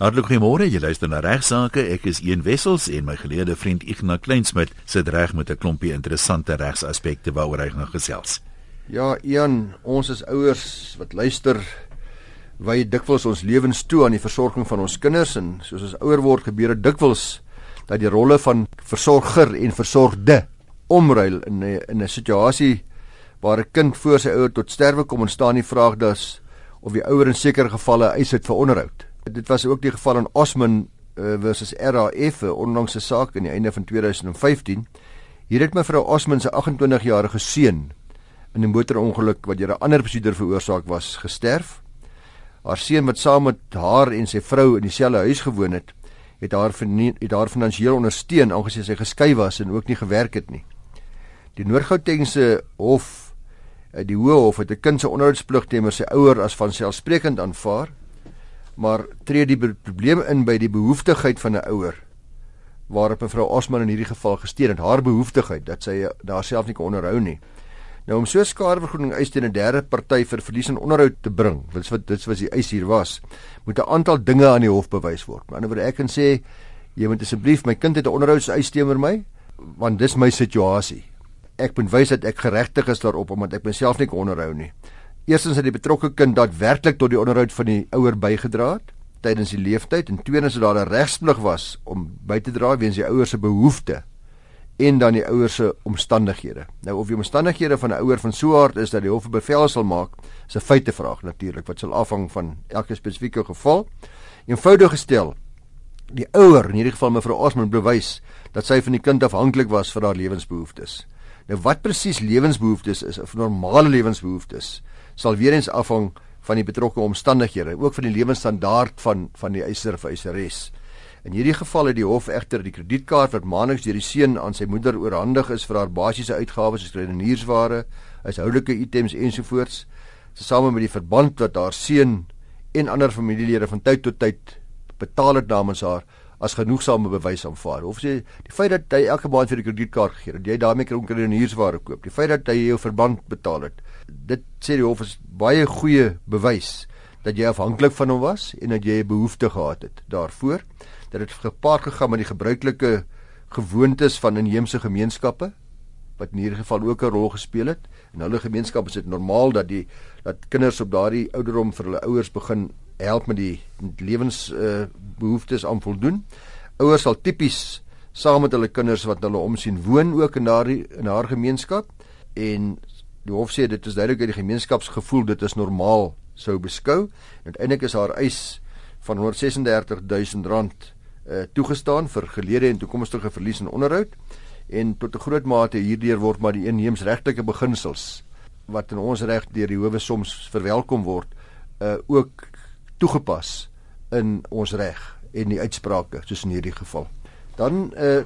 Hartlik goeiemôre. Jy luister na Regsake. Ek is Een Wessels en my geleerde vriend Ignas Kleinsmid sit reg met 'n klompie interessante regsaspekte waaroor hy nog gesels. Ja, Ian, ons is ouers wat luister wy dikwels ons lewens toe aan die versorging van ons kinders en soos ons ouer word gebeur dit dikwels dat die rolle van versorger en versorgde omruil in 'n in 'n situasie waar 'n kind voor sy ouer tot sterwe kom ontstaan die vraag dus of die ouer in sekere gevalle eis het vir onderhoud dit was ook die geval in Osman uh, versus RAF onlangs se saak in die einde van 2015. Hier het mevrou Osman se 28-jarige seun in 'n motorongeluk wat deur 'n ander bestuurder veroorsaak was, gesterf. Haar seun wat saam met haar en sy vrou in dieselfde huis gewoon het, het haar het haar finansiëel ondersteun aangesien sy geskei was en ook nie gewerk het nie. Die Noord-Gautengse hof eh, die Hoë Hof het 'n kind se onderhoudsplig teenoor sy ouer as van selfsprekend aanvaar maar tree die probleem in by die behoeftigheid van 'n ouer waarop mevrou Osman in hierdie geval gesteun het haar behoeftigheid dat sy daar self nie kon onderhou nie. Nou om so skadevergoeding eis teen 'n derde party vir verlies aan onderhoud te bring wat wat dit was die eis hier was moet 'n aantal dinge aan die hof bewys word. Maar anderswoorde ek kan sê jy moet asseblief my kind het 'n onderhoudseis teenoor my want dis my situasie. Ek moet wys dat ek geregtig is daarop omdat ek myself nie kon onderhou nie Eerstens het die betrokke kind daadwerklik tot die onderhoud van die ouer bygedra tydens die leeftyd en tweedens het daar 'n regsplig was om by te dra weens die ouer se behoeftes en dan die ouer se omstandighede. Nou of die omstandighede van 'n ouer van so 'n aard is dat die hof 'n bevel sal maak, is 'n feitevraag natuurlik wat sal afhang van elke spesifieke geval. Eenvoudig gestel, die ouer, in hierdie geval mevrou Osman, bewys dat sy van die kind afhanklik was vir haar lewensbehoeftes. Nou wat presies lewensbehoeftes is, of normale lewensbehoeftes, sal weer eens afhang van die betrokke omstandighede, ook van die lewensstandaard van van die eiser of eiseres. In hierdie geval het die hof egter die kredietkaart wat maandeliks deur die seun aan sy moeder oorhandig is vir haar basiese uitgawes soos redeniersware, huishoudelike items ensovoorts, tesame met die verband wat haar seun en ander familielede van tyd tot tyd betaal het namens haar as genoegsame bewys aanvaar. Of sê die feit dat hy elke maand vir die kredietkaart gegee het, jy daarmee kan redeniersware koop. Die feit dat hy jou verband betaal het, dit sê die hof is baie goeie bewys dat jy afhanklik van hom was en dat jy 'n behoefte gehad het daarvoor dat dit gepaard gegaan met die gebruikelike gewoontes van inheemse gemeenskappe wat in hierdie geval ook 'n rol gespeel het. In hulle gemeenskap is dit normaal dat die dat kinders op daardie ouderdom vir hulle ouers begin help met die lewens uh, behoeftes aan voldoen. Ouers sal tipies saam met hulle kinders wat hulle omsien woon ook in daardie in haar gemeenskap en Die hof sê dit is duidelik uit die gemeenskapsgevoel dit is normaal sou beskou. Uiteindelik is haar eis van 136000 rand uh, toegestaan vir gelede en toekomstige verlies en onderhoud en tot 'n groot mate hierdeur word maar die inheemsregtelike beginsels wat in ons reg deur die howe soms verwelkom word uh ook toegepas in ons reg en die uitsprake soos in hierdie geval. Dan uh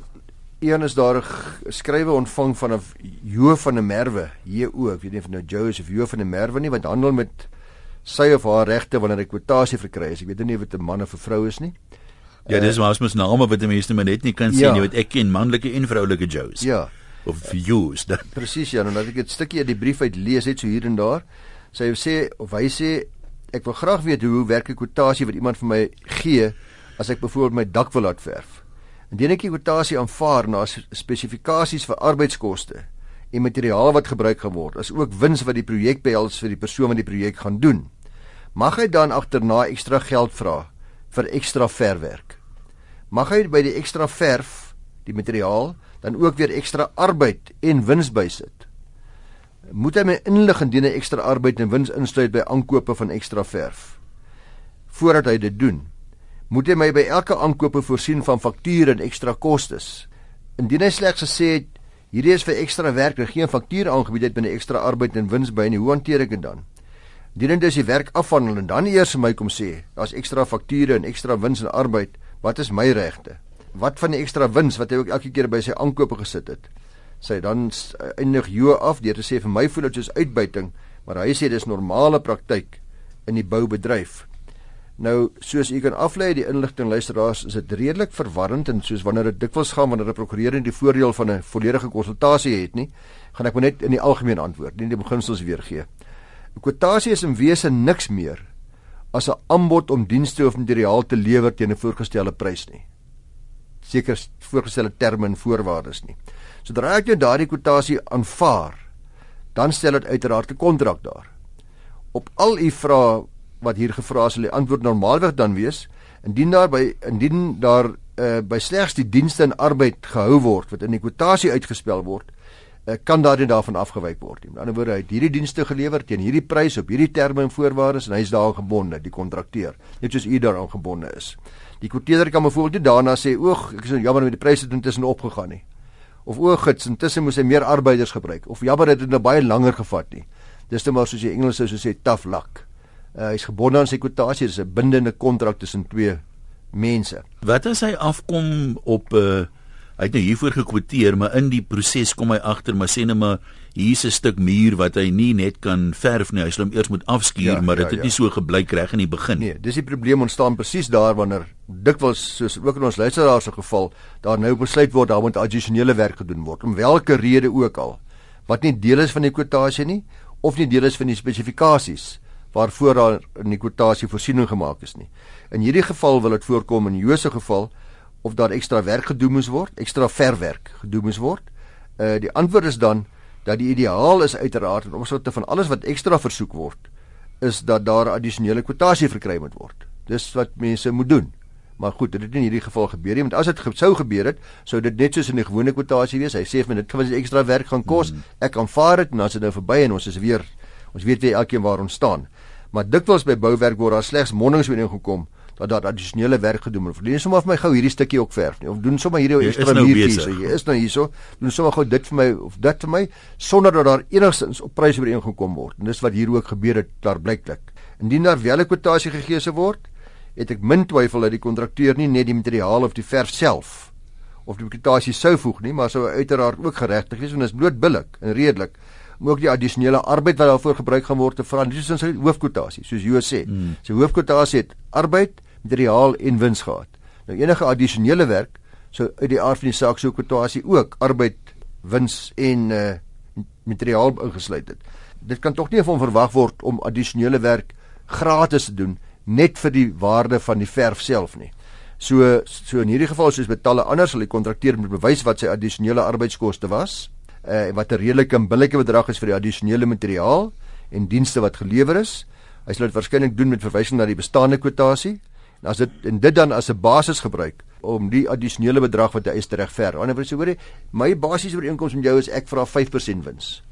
een is daar 'n skrywe ontvang van 'n Jo van der Merwe, JO, ek weet nie of nou Jo is of Jo van der Merwe nie, wat handel met sy of haar regte wanneer hy kwotasie verkry is. Ek weet nie of dit 'n man of 'n vrou is nie. Ja, dis maar ons name wat die mense maar net nie kan sien ja. nie, wat ek ken manlike en vroulike Jo's. Ja. Of Jo's dan. Presies ja, nou dat ek dit stukkie uit die brief uit lees het so hier en daar. Sy sê of hy sê ek wil graag weet hoe werk 'n kwotasie wat iemand vir my gee as ek byvoorbeeld my dak wil laat verf. Indien ek die kwotasie aanvaar na spesifikasies vir arbeidskoste en materiaal wat gebruik gaan word, as ook wins wat die projek behels vir die persoon wat die projek gaan doen, mag hy dan agterna ekstra geld vra vir ekstra verfwerk. Mag hy by die ekstra verf, die materiaal, dan ook weer ekstra arbeid en wins bysit. Moet hy my inlig indien hy ekstra arbeid en wins insluit by aankope van ekstra verf voordat hy dit doen? Moet hy my by elke aankope voorsien van fakture en ekstra kostes. Indien hy slegs gesê het hierdie is vir ekstra werk en geen faktuur aangebied het binne ekstra arbeid en wins by nie, hoe hanteer ek dit dan? Indien dit is die werk afhandel en dan eers vir my kom sê, daar's ekstra fakture en ekstra wins en arbeid, wat is my regte? Wat van die ekstra wins wat hy ook elke keer by sy aankope gesit het? Sy dan eindig Jo af deur te sê vir my voel dit soos uitbuiting, maar hy sê dis normale praktyk in die boubedryf. Nou, soos u kan aflei die inligting luisteraars, is dit redelik verwarrend en soos wanneer dit dikwels gaan wanneer 'n prokureur nie die voordeel van 'n volledige konsultasie het nie, gaan ek maar net in die algemeen antwoord, nie die beginsels weergee. 'n Kwotasie is in wese niks meer as 'n aanbod om dienste of materiaal te lewer teen 'n voorgestelde prys nie. Seker voorgestelde terme en voorwaardes nie. Sodra ek jou daardie kwotasie aanvaar, dan stel dit uiteraard 'n kontrak daar. Op al u vrae wat hier gevra is, sal die antwoord normaalweg dan wees indien daar by indien daar uh, by slegs die dienste en arbeid gehou word wat in die kwotasie uitgespel word, uh, kan daardie daarvan afgewyk word. Met ander woorde, hy het hierdie dienste gelewer teen hierdie prys op hierdie terme en voorwaardes en hy is daaraan gebonde, die kontrakteur, net soos u daaraan gebonde is. Die kwoteerder kan byvoorbeeld daarna sê, "Oeg, ek is nou jammer met die pryse het intussen opgegaan nie." Of o, gits, intussen moes hy meer arbeiders gebruik. Of jammer, dit het nou baie langer gevat nie. Dis net maar soos die Engels sou sê tough luck. Uh, hy is gebonde aan sy kwotasie, dis 'n bindende kontrak tussen twee mense. Wat as hy afkom op 'n uh, hy het nou hiervoor gekwoteer, maar in die proses kom hy agter, maar sê net maar hier's 'n stuk muur wat hy nie net kan verf nie, hy sal hom eers moet afskuur, ja, maar dit ja, het ja. nie so gebleik reg in die begin nie. Nee, dis die probleem ontstaan presies daar wanneer dikwels soos ook in ons luisteraars se geval, daar nou besluit word daar moet addisionele werk gedoen word om watter rede ook al wat nie deel is van die kwotasie nie of nie deel is van die spesifikasies waarvoor daar in die kwotasie voorsiening gemaak is nie. In hierdie geval wil dit voorkom in Jose geval of daar ekstra werk gedoen moes word, ekstra verwerk gedoen moes word. Uh die antwoord is dan dat die ideaal is uiteraard in opsigte van alles wat ekstra versoek word, is dat daar addisionele kwotasie verkry moet word. Dis wat mense moet doen. Maar goed, dit het in hierdie geval gebeur nie, want as dit ge sou gebeur het, sou dit net soos in die gewone kwotasie wees. Hy sê vir my dit gaan ekstra werk gaan kos. Mm. Ek aanvaar dit en dan is dit nou verby en ons is weer ons weet weer elkeen waar ons staan. Maar dikwels by bouwerk word daar slegs mondelings ooreengekom dat daar addisionele werk gedoen moet. Doen sommer vir my gou hierdie stukkie ook verf nie of doen sommer hierdie ekstra muurtjie so. Jy is nou hierso. Doen sommer gou dit vir my of dit vir my sonder dat daar enigstens op pryse ooreengekom word. En dis wat hier ook gebeur het daar blyklik. Indien daar wel 'n kwotasie gegee se word, het ek min twyfel dat die kontrakteur nie net die materiaal of die verf self of die kwotasie sou voeg nie, maar sou uiteraard ook geregtig wees want dit is bloot billik en redelik om ook die addisionele arbeid wat daarvoor gebruik gaan word te verander. Dis in sy hoofkwotasie, soos jy sê. Mm. Sy hoofkwotasie het arbeid, materiaal en wins gehad. Nou enige addisionele werk sou uit die aard van die saak sou kwotasie ook arbeid, wins en uh materiaal ingesluit het. Dit kan tog nie van verwag word om addisionele werk gratis te doen net vir die waarde van die verf self nie. So so in hierdie geval soos met talle ander sal die kontrakteur moet bewys wat sy addisionele arbeidskoste was uh wat 'n redelike en billike bedrag is vir die addisionele materiaal en dienste wat gelewer is. Hy sal dit waarskynlik doen met verwysing na die bestaande kwotasie En as dit en dit dan as 'n basis gebruik om die addisionele bedrag wat hy is te regver. Aan die ander wyse, my basiese ooreenkoms met jou is ek vra 5% wins.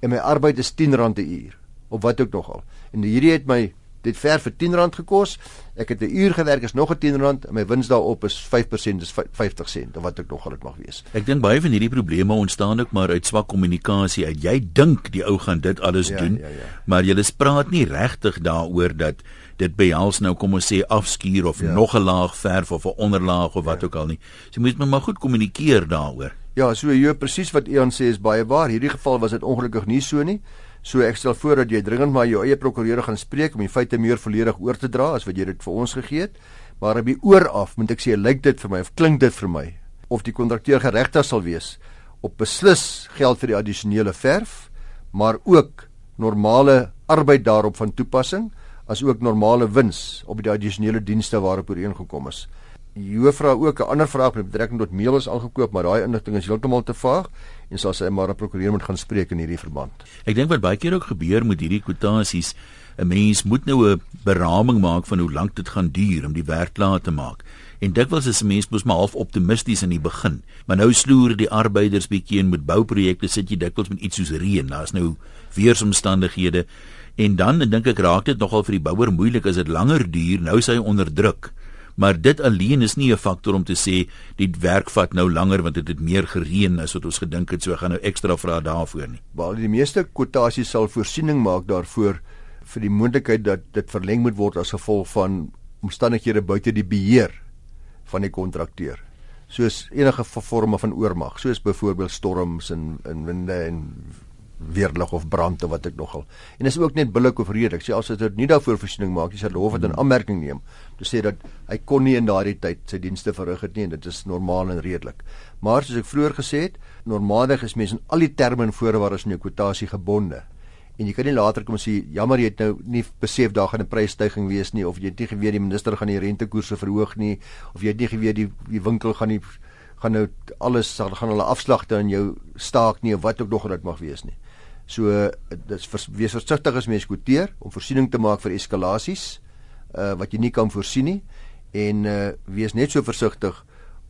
En my arbeid is R10 'n uur of wat ook nogal. En hierdie het my dit ver vir R10 gekos. Ek het 'n uur gewerk is nog 'n R10 en my wins daarop is 5% dis 50 sent of wat ook nogal dit mag wees. Ek dink baie van hierdie probleme ontstaan ook maar uit swak kommunikasie. Uit jy dink die ou gaan dit alles ja, doen, ja, ja. maar jy spraak nie regtig daaroor dat dit behels nou kom ons sê afskuur of ja. nog 'n laag verf of 'n onderlaag of wat ja. ook al nie. So jy moet maar goed kommunikeer daaroor. Ja, so jy presies wat Ian sê is baie waar. Hierdie geval was dit ongelukkig nie so nie. So ek stel voor dat jy dringend maar jou eie prokureur gaan spreek om die feite meer volledig oor te dra as wat jy dit vir ons gegee het. Maar op die oor af moet ek sê lyk dit vir my of klink dit vir my of die kontrakteur geregtig sal wees op beslis geld vir die addisionele verf, maar ook normale arbeid daarop van toepassing as ook normale wins op die addisionele dienste waarop ooreengekom is. Jy vra ook 'n ander vraag met betrekking tot meubels aangekoop, maar daai inligting is heeltemal te vaag en sal sy maar 'n prokureur moet gaan spreek in hierdie verband. Ek dink wat baie keer ook gebeur met hierdie kwotasies, 'n mens moet nou 'n beraming maak van hoe lank dit gaan duur om die werk klaar te maak. En dikwels is 'n mens mos maar half optimisties in die begin, maar nou sloer die arbeiders bietjie en met bouprojekte sit jy dikwels met iets soos reën. Daar's nou weeromstandighede En dan dink ek raak dit nogal vir die bouer moeilik as dit langer duur, nou sy onder druk. Maar dit alleen is nie 'n faktor om te sê die werk vat nou langer want dit het meer gereën as wat ons gedink het, so gaan nou ekstra vra daarvoor nie. Waar die meeste kwotasies sal voorsiening maak daarvoor vir die moontlikheid dat dit verleng moet word as gevolg van omstandighede buite die beheer van die kontrakteur soos enige vorme van oormag soos byvoorbeeld storms en en winde en weerlig of brand of wat ek nogal. En dis ook net billik of redelik. Sê as dit nie daarvoor voorsiening maak, dis 'n hof wat in aanmerking neem. Dit sê dat hy kon nie in daardie tyd sy dienste verrig het nie en dit is normaal en redelik. Maar soos ek vroeër gesê het, normaalweg is mense in al die terme en voorwaardes in jou kwotasie gebonde. en jy kan nie later kom sê jammer jy het nou nie besef daar gaan 'n prysstygings wees nie of jy het nie geweet die minister gaan die rentekoerse verhoog nie of jy het nie geweet die die winkel gaan nie gaan nou alles gaan hulle afslagte in jou staak nie of wat ook nog dit mag wees nie. So dis vers, wees versigtig as mens kwoteer om voorsiening te maak vir eskalasies uh wat jy nie kan voorsien nie en uh wees net so versigtig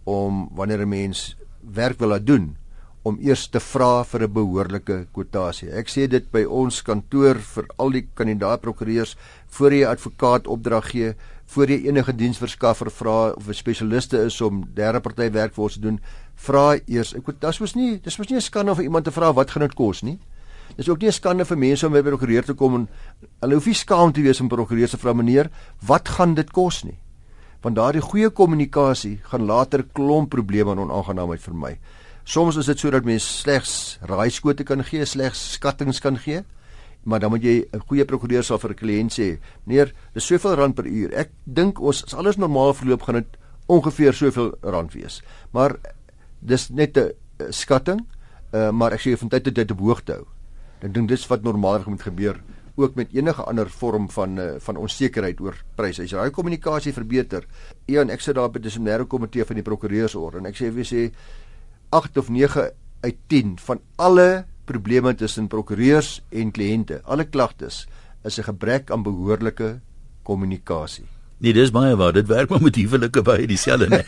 om wanneer 'n mens werk wil laat doen om eers te vra vir 'n behoorlike kwotasie. Ek sê dit by ons kantoor vir al die kandidaatprokureurs voor jy advokaat opdrag gee, voor jy enige diensverskaffer vra of 'n spesialiste is om derde party werk vir ons te doen, vra eers. Ek dit was nie dis was nie 'n skande vir iemand te vra wat gaan dit kos nie. Dis ook nie 'n skande vir mense om by prokureur te kom en hulle hoef nie skaam te wees om prokureur se vra meneer, wat gaan dit kos nie? Want daardie goeie kommunikasie gaan later klomp probleme en onaangenaamheid vermy. Soms is dit sodat mens slegs raaiskote kan gee, slegs skattings kan gee. Maar dan moet jy 'n goeie prokureur sal vir 'n kliënt sê, "Meneer, dis soveel rand per uur. Ek dink ons as alles normaal verloop gaan dit ongeveer soveel rand wees." Maar dis net 'n skatting, uh, maar ek sê jy van tyd tot tyd op hoogte hou. Ek dink dis wat normaalweg moet gebeur ook met enige ander vorm van uh, van onsekerheid oor pryse. As jy daai kommunikasie verbeter, Ian, ek sit daar by die disiplinêre komitee van die prokureursorde en ek sê wie sê 8 of 9 uit 10 van alle probleme tussen prokureurs en kliënte, alle klagtes is 'n gebrek aan behoorlike kommunikasie. Nee, dis baie waar. Dit werk maar met huwelike baie dieselfde, nee.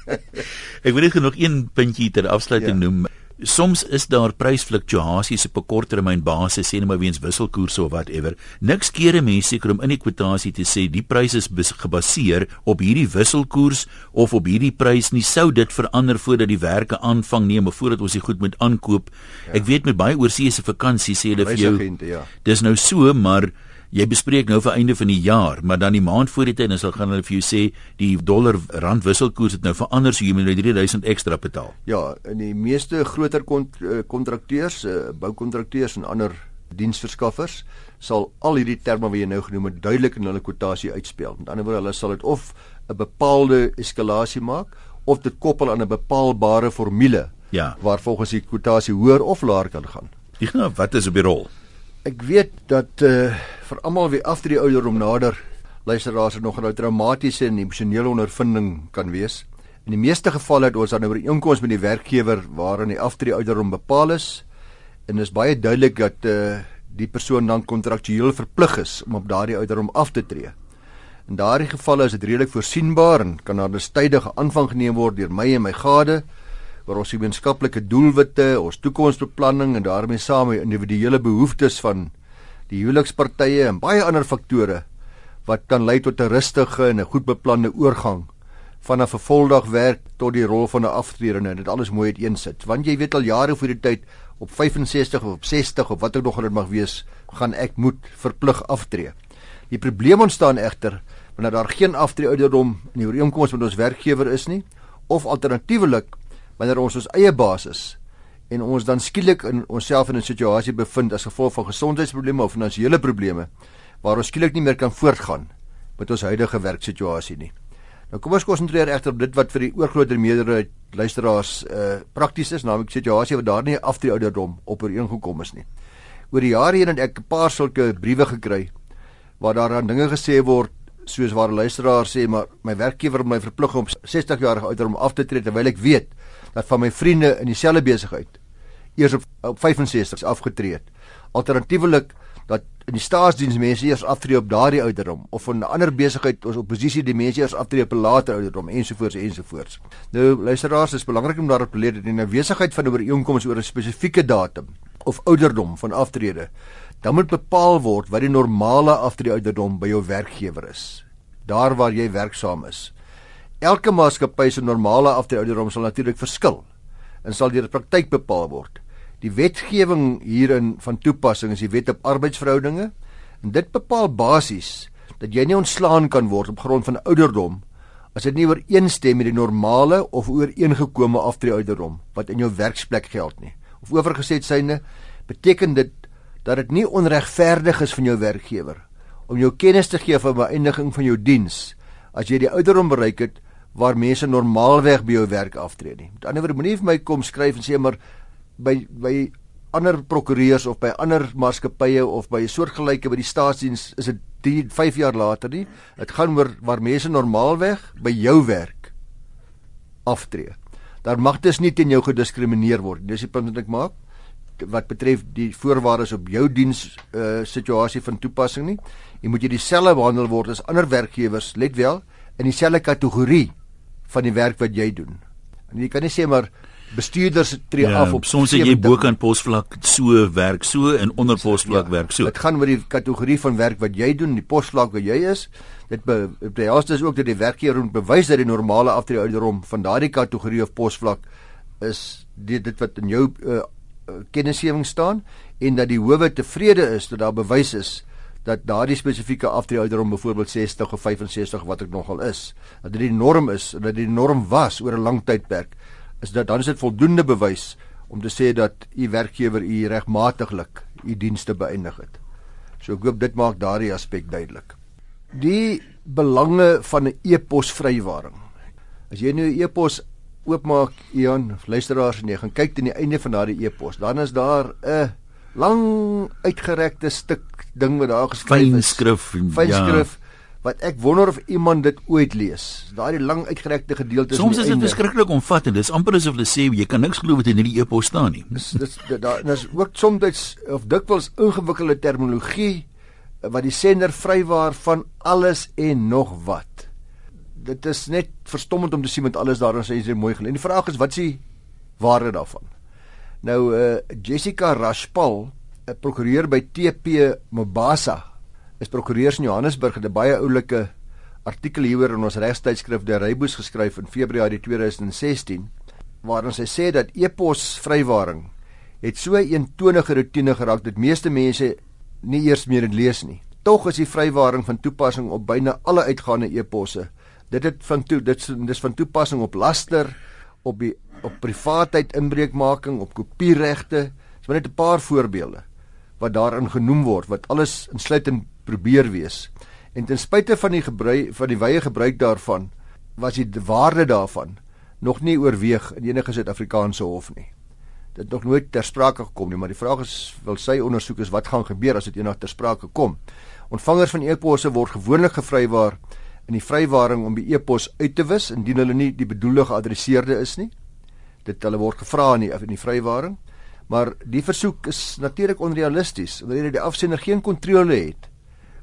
Ek wil net nog een puntjie ter afsluiting ja. noem. Soms is daar prysfluktuasies op 'n korttermyn basis, sê net maar weens wisselkoerse of whatever. Niks keer 'n mens seker om in die kwotasie te sê die prys is gebaseer op hierdie wisselkoers of op hierdie prys nie sou dit verander voordat die werke aanvang nie, maar voordat ons dit goed moet aankoop. Ja. Ek weet met baie oorseese vakansie sê hulle vir jou. Ja. Dis nou so, maar jy bespreek nou vir einde van die jaar, maar dan die maand voor die tyd dan sal gaan hulle vir jou sê die dollar rand wisselkoers het nou verander so jy moet nou 3000 ekstra betaal. Ja, in die meeste groter eh, kontrakteurs, uh, boukontrakteurs en ander diensverskaffers sal al hierdie terme wat jy nou genoem het duidelik in hulle kwotasie uitspel. Met ander woorde, hulle sal dit of 'n bepaalde eskalasie maak of dit koppel aan 'n bepaalbare formule. Ja. Waar volgens die kwotasie hoër of laer kan gaan. Ek nou, wat is op die rol? Ek weet dat uh vir almal wie afdrie ouderdom nader luisteraars het nog 'n traumatiese en emosionele ondervinding kan wees. In die meeste gevalle het ons dan 'n ooreenkoms met die werkgewer waarin die afdrie ouderdom bepaal is en is baie duidelik dat uh die persoon dan kontraktueel verplig is om op daardie ouderdom af te tree. In daardie gevalle is dit redelik voorsienbaar en kan daar 'n tydige aanvang geneem word deur my en my gade oor ons gemeenskaplike doelwitte, ons toekomsbeplanning en daarmee saam die individuele behoeftes van die huwelikspartye en baie ander faktore wat kan lei tot 'n rustige en 'n goed beplande oorgang vanaf 'n voldag werk tot die rol van 'n aftredende en dit alles mooi uiteensit. Want jy weet al jare voor die tyd op 65 of op 60 of wat ook nog dit mag wees, gaan ek moet verplig aftree. Die probleem ontstaan egter wanneer daar geen aftree ouderdom in die ooreenkoms met ons werkgewer is nie of alternatiefelik wanneer ons ons eie baas is en ons dan skielik in onsself in 'n situasie bevind as gevolg van gesondheidsprobleme of finansiële probleme waar ons skielik nie meer kan voortgaan met ons huidige werksituasie nie. Nou kom ons konsentreer egter op dit wat vir die oorgrootste meerderheid luisteraars uh prakties is, naamlik situasie wat daar nie aftree ouderdom op ooreengekom is nie. Oor die jare heen het ek 'n paar sulke briewe gekry waar daar dan dinge gesê word soos waar 'n luisteraar sê maar my werkgewer my verplig om 60 jaar ouderdom af te tree terwyl ek weet dat van my vriende in dieselfde besigheid eers op, op 65 afgetree het. Alternatiefelik dat in die staatsdiens mense eers aftree op daardie ouderdom of in 'n ander besigheid ons oppositie die mense eers aftree op 'n later ouderdom ensovoorts ensovoorts. Nou luisteraars, is belangrik om daarop te leer dat in 'n besigheid van ooreenkomste oor 'n spesifieke datum of ouderdom van aftrede, dan moet bepaal word wat die normale aftrede ouderdom by jou werkgewer is, daar waar jy werksaam is. Elke maatskappy se normale aftreeouderdom sal natuurlik verskil en sal deur die praktyk bepaal word. Die wetgewing hierin van toepassing is die Wet op Arbeidsverhoudinge en dit bepaal basies dat jy nie ontslaan kan word op grond van ouderdom as dit nie ooreenstem met die normale of ooreengekome aftreeouderdom wat in jou werksplek geld nie. Of oorgesê syne beteken dit dat dit nie onregverdig is van jou werkgewer om jou kennis te gee van beëindiging van jou diens as jy die ouderdom bereik het waar mense normaalweg by jou werk aftree nie. Met ander woorde, moenie vir my kom skryf en sê maar by by ander prokureurs of by ander maatskappye of by soortgelyke by die staatsdiens is dit 5 jaar later nie. Dit gaan oor waar mense normaalweg by jou werk aftree. Daar mag dus nie teen jou gediskrimineer word. Dis die punt wat ek maak wat betref die voorwaardes op jou diens uh, situasie van toepassing nie. Jy moet jy dieselfde behandel word as ander werkgewers, let wel, in dieselfde kategorie van die werk wat jy doen. En jy kan nie sê maar bestuurders tree ja, af op soms as jy bokant posvlak so werk so en onder posvlak ja, werk so. Dit gaan oor die kategorie van werk wat jy doen, die posvlak wat jy is. Dit behels dus ook dat die werkgewer moet bewys dat die normale aftrede ouderdom van daardie kategorie of posvlak is dit dit wat in jou uh, kennisgewing staan en dat die howe tevrede is dat daar bewys is dat daardie spesifieke aftrede ouderdom byvoorbeeld 60 of 65 wat ek nogal is, dat dit die norm is, dat dit die norm was oor 'n lang tydperk is dat dan is dit voldoende bewys om te sê dat u werkgewer u regmatiglik u dienste beëindig het. So ek hoop dit maak daardie aspek duidelik. Die belange van 'n e-pos vrywaring. As jy nou 'n e-pos oopmaak, Ian, luisteraars en jy gaan kyk teen die einde van daardie e-pos, dan is daar 'n lang uitgerekte stuk ding wat daar geskryf is. Fyn skrif, fyn skrif. Ja wat ek wonder of iemand dit ooit lees. Daardie lang uitgerekte gedeelte Soms is dit verskriklik omvattend. Dis amper asof hulle sê jy kan niks glo wat in hierdie e-pos staan nie. Dis dis daar is ook soms of dikwels ingewikkelde terminologie wat die sender vrywaar van alles en nog wat. Dit is net verstommend om te sien met alles daarin sê jy mooi gelees. Die vraag is wat is die waarde daarvan? Nou uh Jessica Rashpal, 'n prokureur by TP Mobasa is prokureurs in Johannesburg het 'n baie oulike artikel hieroor in ons regstydskrif De Rybos geskryf in Februarie 2016 waarin sy sê dat e-pos vrywaring het so 'n eentonige rotine geraak dat meeste mense nie eers meer dit lees nie. Tog is die vrywaring van toepassing op byna alle uitgaande e-posse. Dit het van toe dit is van toepassing op laster, op die op privaatheid inbreukmaking, op kopieregte. Dis maar net 'n paar voorbeelde wat daarin genoem word wat alles insluitend probeer wees. En ten spyte van die gebruik van die wye gebruik daarvan was die waarde daarvan nog nie oorweeg in enige Suid-Afrikaanse hof nie. Dit nog nooit ter sprake gekom nie, maar die vraag is wil sy ondersoek is wat gaan gebeur as dit eendag ter sprake kom. Ontvangers van e-posse word gewoonlik gevrywaar in die vrywaring om die e-pos uit te wis indien hulle nie die bedoelde geadresseerde is nie. Dit hulle word gevra in die die vrywaring. Maar die versoek is natuurlik onrealisties omdat die afsender geen kontrole het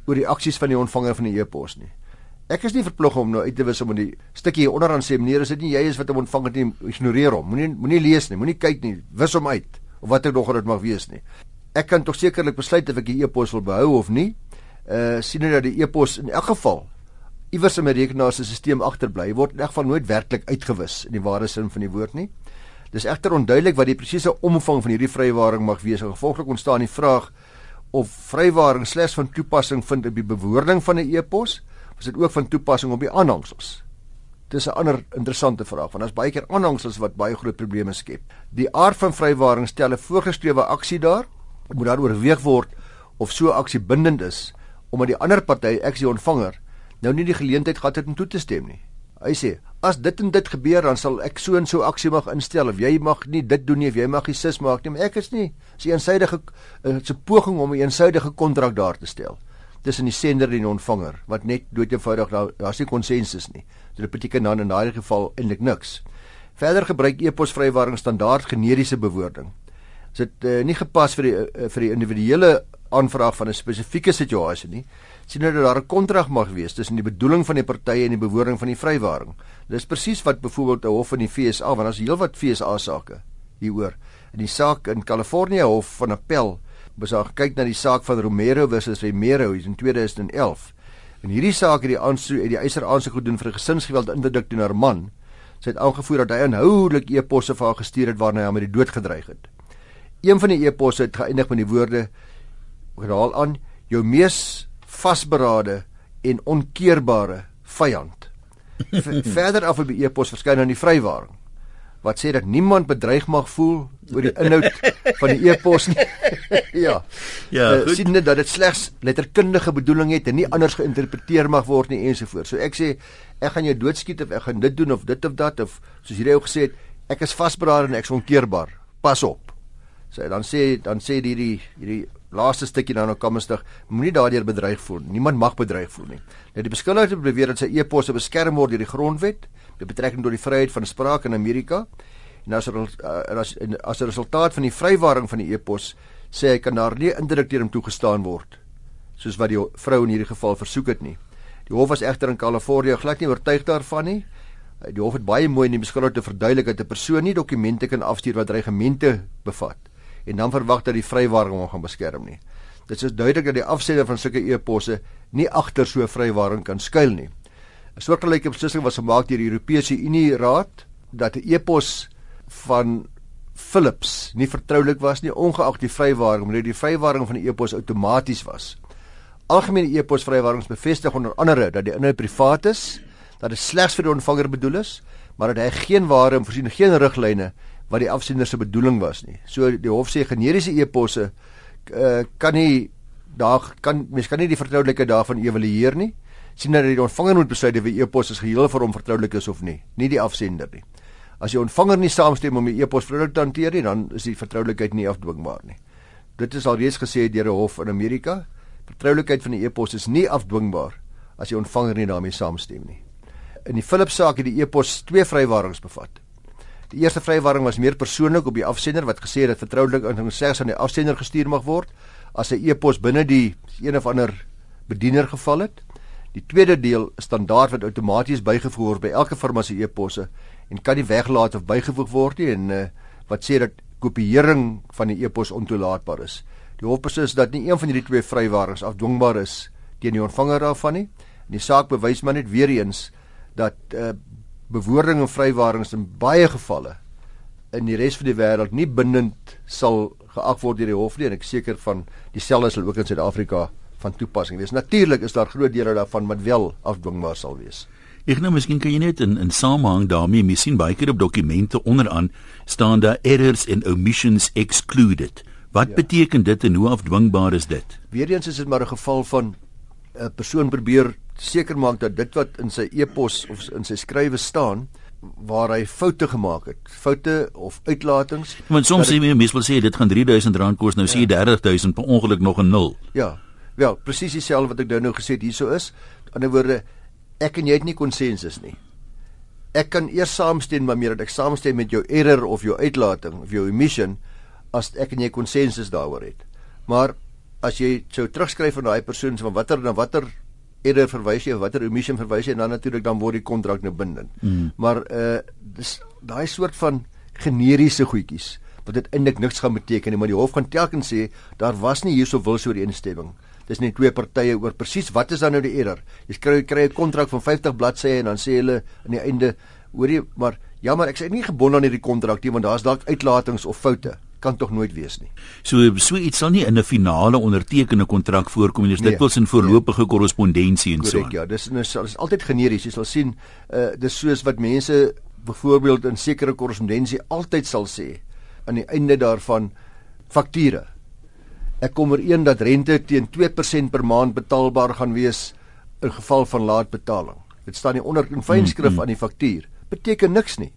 oor die aksies van die ontvanger van die e-pos nie. Ek is nie verplig om nou uit te wis om die stukkie onderaan sê meneer, is dit nie jy is wat hom ontvang het nie, ignoreer hom. Moenie moenie lees nie, moenie kyk nie, wis hom uit of wat ek nog dit mag wees nie. Ek kan tog sekerlik besluit of ek die e-pos wil behou of nie. Uh sien nou dat die e-pos in elk geval iewers in my rekenaar se stelsel agterbly word in elk geval nooit werklik uitgewis in die ware sin van die woord nie. Dis egter onduidelik wat die presiese omvang van hierdie vrywaring mag wees. Gevolglik ontstaan die vraag of vrywaring slegs van toepassing vind op die bewoording van 'n e-pos, of is dit ook van toepassing op die aanhangsels? Dis 'n ander interessante vraag want daar's baie keer aanhangsels wat baie groot probleme skep. Die aard van vrywaring stel 'n voorgeskrewe aksie daar. Moet daar oorweeg word of so 'n aksie bindend is omdat die ander party, ek die ontvanger, nou nie die geleentheid gehad het om toe te stem nie. Hy sê, as dit en dit gebeur, dan sal ek so en so aksie mag instel of jy mag nie dit doen nie of jy mag nie sis maak nie, maar ek is nie is 'n eensidedige uh, 'n poging om 'n eensidedige kontrak daar te stel tussen die sender en die ontvanger wat net doodgewoonig daar daar's nie konsensus nie. So dit beteken dan in daardie geval eintlik niks. Verder gebruik e-pos vrywaring standaard generiese bewoording. Is dit uh, nie gepas vir die uh, vir die individuele aanvraag van 'n spesifieke situasie nie, sien nou dat daar 'n kontrak mag wees tussen die bedoeling van die partye en die bewoording van die vrywaring. Dis presies wat byvoorbeeld 'n hof in die FSA, want daar's heelwat FSA sake hieroor. In die saak in Kalifornië Hof van Appel, was daar gekyk na die saak van Romero versus Romero in 2011. In hierdie saak het die aansoek het die eiser aansoek gedoen vir gesinsgeweld inderdik teen haar man. Sy het aangevoer dat hy aanhoudelik e-posse vir haar gestuur het waarna hy haar met die dood gedreig het. Een van die e-posse het geëindig met die woorde herhaal aan jou mees vasberade en onkeerbare vyand. Verder af op die e-pos verskyn dan die vrywaring wat sê dat niemand bedreig mag voel oor die inhoud van die e-pos nie. ja. Ja, uh, sien net dat dit slegs letterkundige bedoeling het en nie anders geïnterpreteer mag word nie ensovoorts. So ek sê ek gaan jou doodskiet of ek gaan dit doen of dit of dat of soos hierdie ou gesê het ek is vasberade en ek is onkeerbaar. Pas op. So dan sê dan sê hierdie hierdie laaste stukkie dan op Kammerstig, moenie daardeur bedreig voel. Niemand mag bedreig voel nie. Nou die beskuldigde beweer dat sy e-posse beskerm word deur die grondwet met betrekking tot die vryheid van spraak in Amerika. En as er, uh, as as 'n resultaat van die vrywaring van die e-pos sê hy kan daar nie indirek deur hom toegestaan word soos wat die vrou in hierdie geval versoek het nie. Die hof was egter in Kalifornië glad nie oortuig daarvan nie. Die hof het baie mooi in die beskuldigde verduidelik dat 'n persoon nie dokumente kan afstuur wat dreigemente bevat en dan verwag dat die vrywaring hom gaan beskerm nie. Dit is duidelik dat die afsender van sulke e-posse nie agter so 'n vrywaring kan skuil nie. 'n Soortgelyke beslissing was gemaak deur die Europese Unie Raad dat 'n e-pos van Philips nie vertroulik was nie ongeag die vrywaring omdat die vrywaring van die e-pos outomaties was. Algemene e-pos vrywarings bevestig onder andere dat die inhoud privaat is, dat dit slegs vir die ontvanger bedoel is, maar dat hy geen ware en voorsien geen riglyne wat die afsender se bedoeling was nie. So die hof sê generiese e-posse uh, kan nie daar kan mens kan nie die vertroulikheid daarvan evalueer nie. sien dat die ontvanger moet besluit of die e-pos is geheel vir hom vertroulik is of nie, nie die afsender nie. As die ontvanger nie saamstem om die e-pos vertroulik te hanteer nie, dan is die vertroulikheid nie afdwingbaar nie. Dit is alreeds gesê deur 'n hof in Amerika. Vertroulikheid van die e-pos is nie afdwingbaar as die ontvanger nie daarmee saamstem nie. In die Philips saak het die e-pos twee vrywarings bevat. Die eerste vrywaring was meer persoonlik op die afsender wat gesê het dat vertroulik inligting slegs aan die afsender gestuur mag word as 'n e-pos binne die een of ander bediener geval het. Die tweede deel is standaard wat outomaties bygevoeg word by elke firma se e-posse en kan nie weggelaat of bygevoeg word nie en uh, wat sê dat kopieering van die e-pos ontoelaatbaar is. Die hof beslis dat nie een van hierdie twee vrywarings afdwingbaar is teen die ontvanger daarvan nie. En die saak bewys maar net weer eens dat uh, bewoording en vrywarings in baie gevalle in die res van die wêreld nie bindend sal geag word deur die hof nie en ek seker van dieselfde sal ook in Suid-Afrika van toepassing wees. Natuurlik is daar groot dele daarvan wat wel afdwingbaar sal wees. Ek nou miskien kan jy net in in samehang daarmee mis sien baie keer op dokumente onderaan staan daar errors and omissions excluded. Wat ja. beteken dit en hoe afdwingbaar is dit? Weereens is dit maar 'n geval van 'n persoon probeer seker maak dat dit wat in sy e-pos of in sy skrywe staan waar hy foute gemaak het, foute of uitlatings. Want soms sê mense wil sê dit gaan R3000 kos, nou ja. sê jy 30000 per ongeluk nog 'n nul. Ja. Wel, presies dieselfde wat ek nou nou gesê het hierso is. In ander woorde, ek en jy het nie konsensus nie. Ek kan eers saamstem maar meer dat ek saamstem met jou error of jou uitlating of jou omission as ek en jy konsensus daaroor het. Maar as jy sou terugskryf van daai persoon van watter na watter error verwys jy of watter omission verwys jy en dan natuurlik dan word die kontrak nou bindend. Mm. Maar uh dis daai soort van generiese goedjies wat dit eintlik niks gaan beteken nie, maar die hof gaan telkens sê daar was nie hierso wil so 'n instemming. Dis net twee partye oor presies wat is dan nou die error? Jy kry kry 'n kontrak van 50 bladsye en dan sê hulle aan die einde, hoorie, maar jammer, ek sê nie gebonde aan hierdie kontrak nie want daar's dalk uitlatings of foute kan tog nooit wees nie. So so iets sal nie in 'n finale ondertekende kontrak voorkom nie. Dis nee, dikwels in voorlopige nee. korrespondensie en Correct, so. Ja, dis is is altyd generies. Jy sal sien, uh dis soos wat mense byvoorbeeld in sekere korrespondensie altyd sal sê aan die einde daarvan fakture. Ek kom ooreen dat rente teen 2% per maand betaalbaar gaan wees in geval van laatbetaling. Dit staan nie onder in fynskrif mm -hmm. aan die faktuur. Beteken niks nie.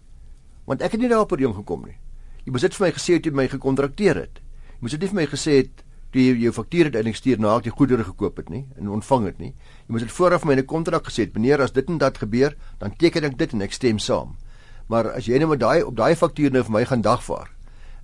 Want ek het nie daarop ooreengekom nie. Jy moes dit vir my gesê het toe jy my gekontrakteer het. Jy moes dit nie vir my gesê het toe jy jou faktuur uiteindelik stuur na ek die goedere gekoop het nie en ontvang het nie. Jy moes dit vooraf my in 'n kontrak gesê het, meneer, as dit en dat gebeur, dan teken ek dit en ek stem saam. Maar as jy net met daai op daai faktuur nou vir my gaan dagvaar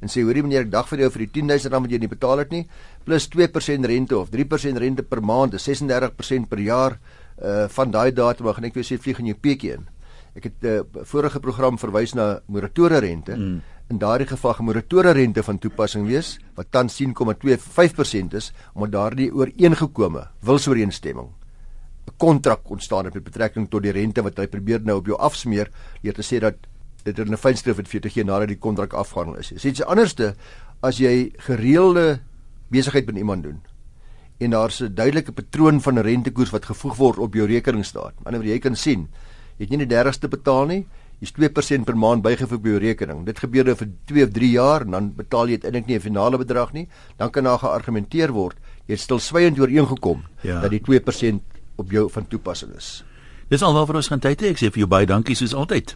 en sê hoorie meneer, ek dag vir jou vir die 10000 rand wat jy nie betaal het nie, plus 2% rente of 3% rente per maand, 36% per jaar uh van daai datum, gaan ek jou sê vlieg in jou peetjie in. Ek het 'n uh, eh, vorige program verwys na moratoriese rente. Mm in daardie geval gemoratoriese rente van toepassing wees wat tans 10,25% is omdat daardie ooreengekome wilsooreenstemming 'n kontrak ontstaan het met betrekking tot die rente wat hy probeer nou op jou afsmeer deur te sê dat dit in 'n fynskrif het vir te gee nadat die kontrak afgehandel is. Dit is iets anderste as jy gereelde besigheid met iemand doen en daar's 'n duidelike patroon van rentekoers wat gevoeg word op jou rekeningsstaat. Aan die ander jy kan sien, jy het nie die 30ste betaal nie, Jy's 2% per maand bygevoeg by jou rekening. Dit gebeur nou vir 2 of 3 jaar en dan betaal jy eintlik nie 'n finale bedrag nie. Dan kan daar geargumenteer word jy het stil swygend ooreengekom ja. dat die 2% op jou van toepassing is. Dis alwaar vir ons gaan tyd hê. Ek sê vir jou baie dankie soos altyd.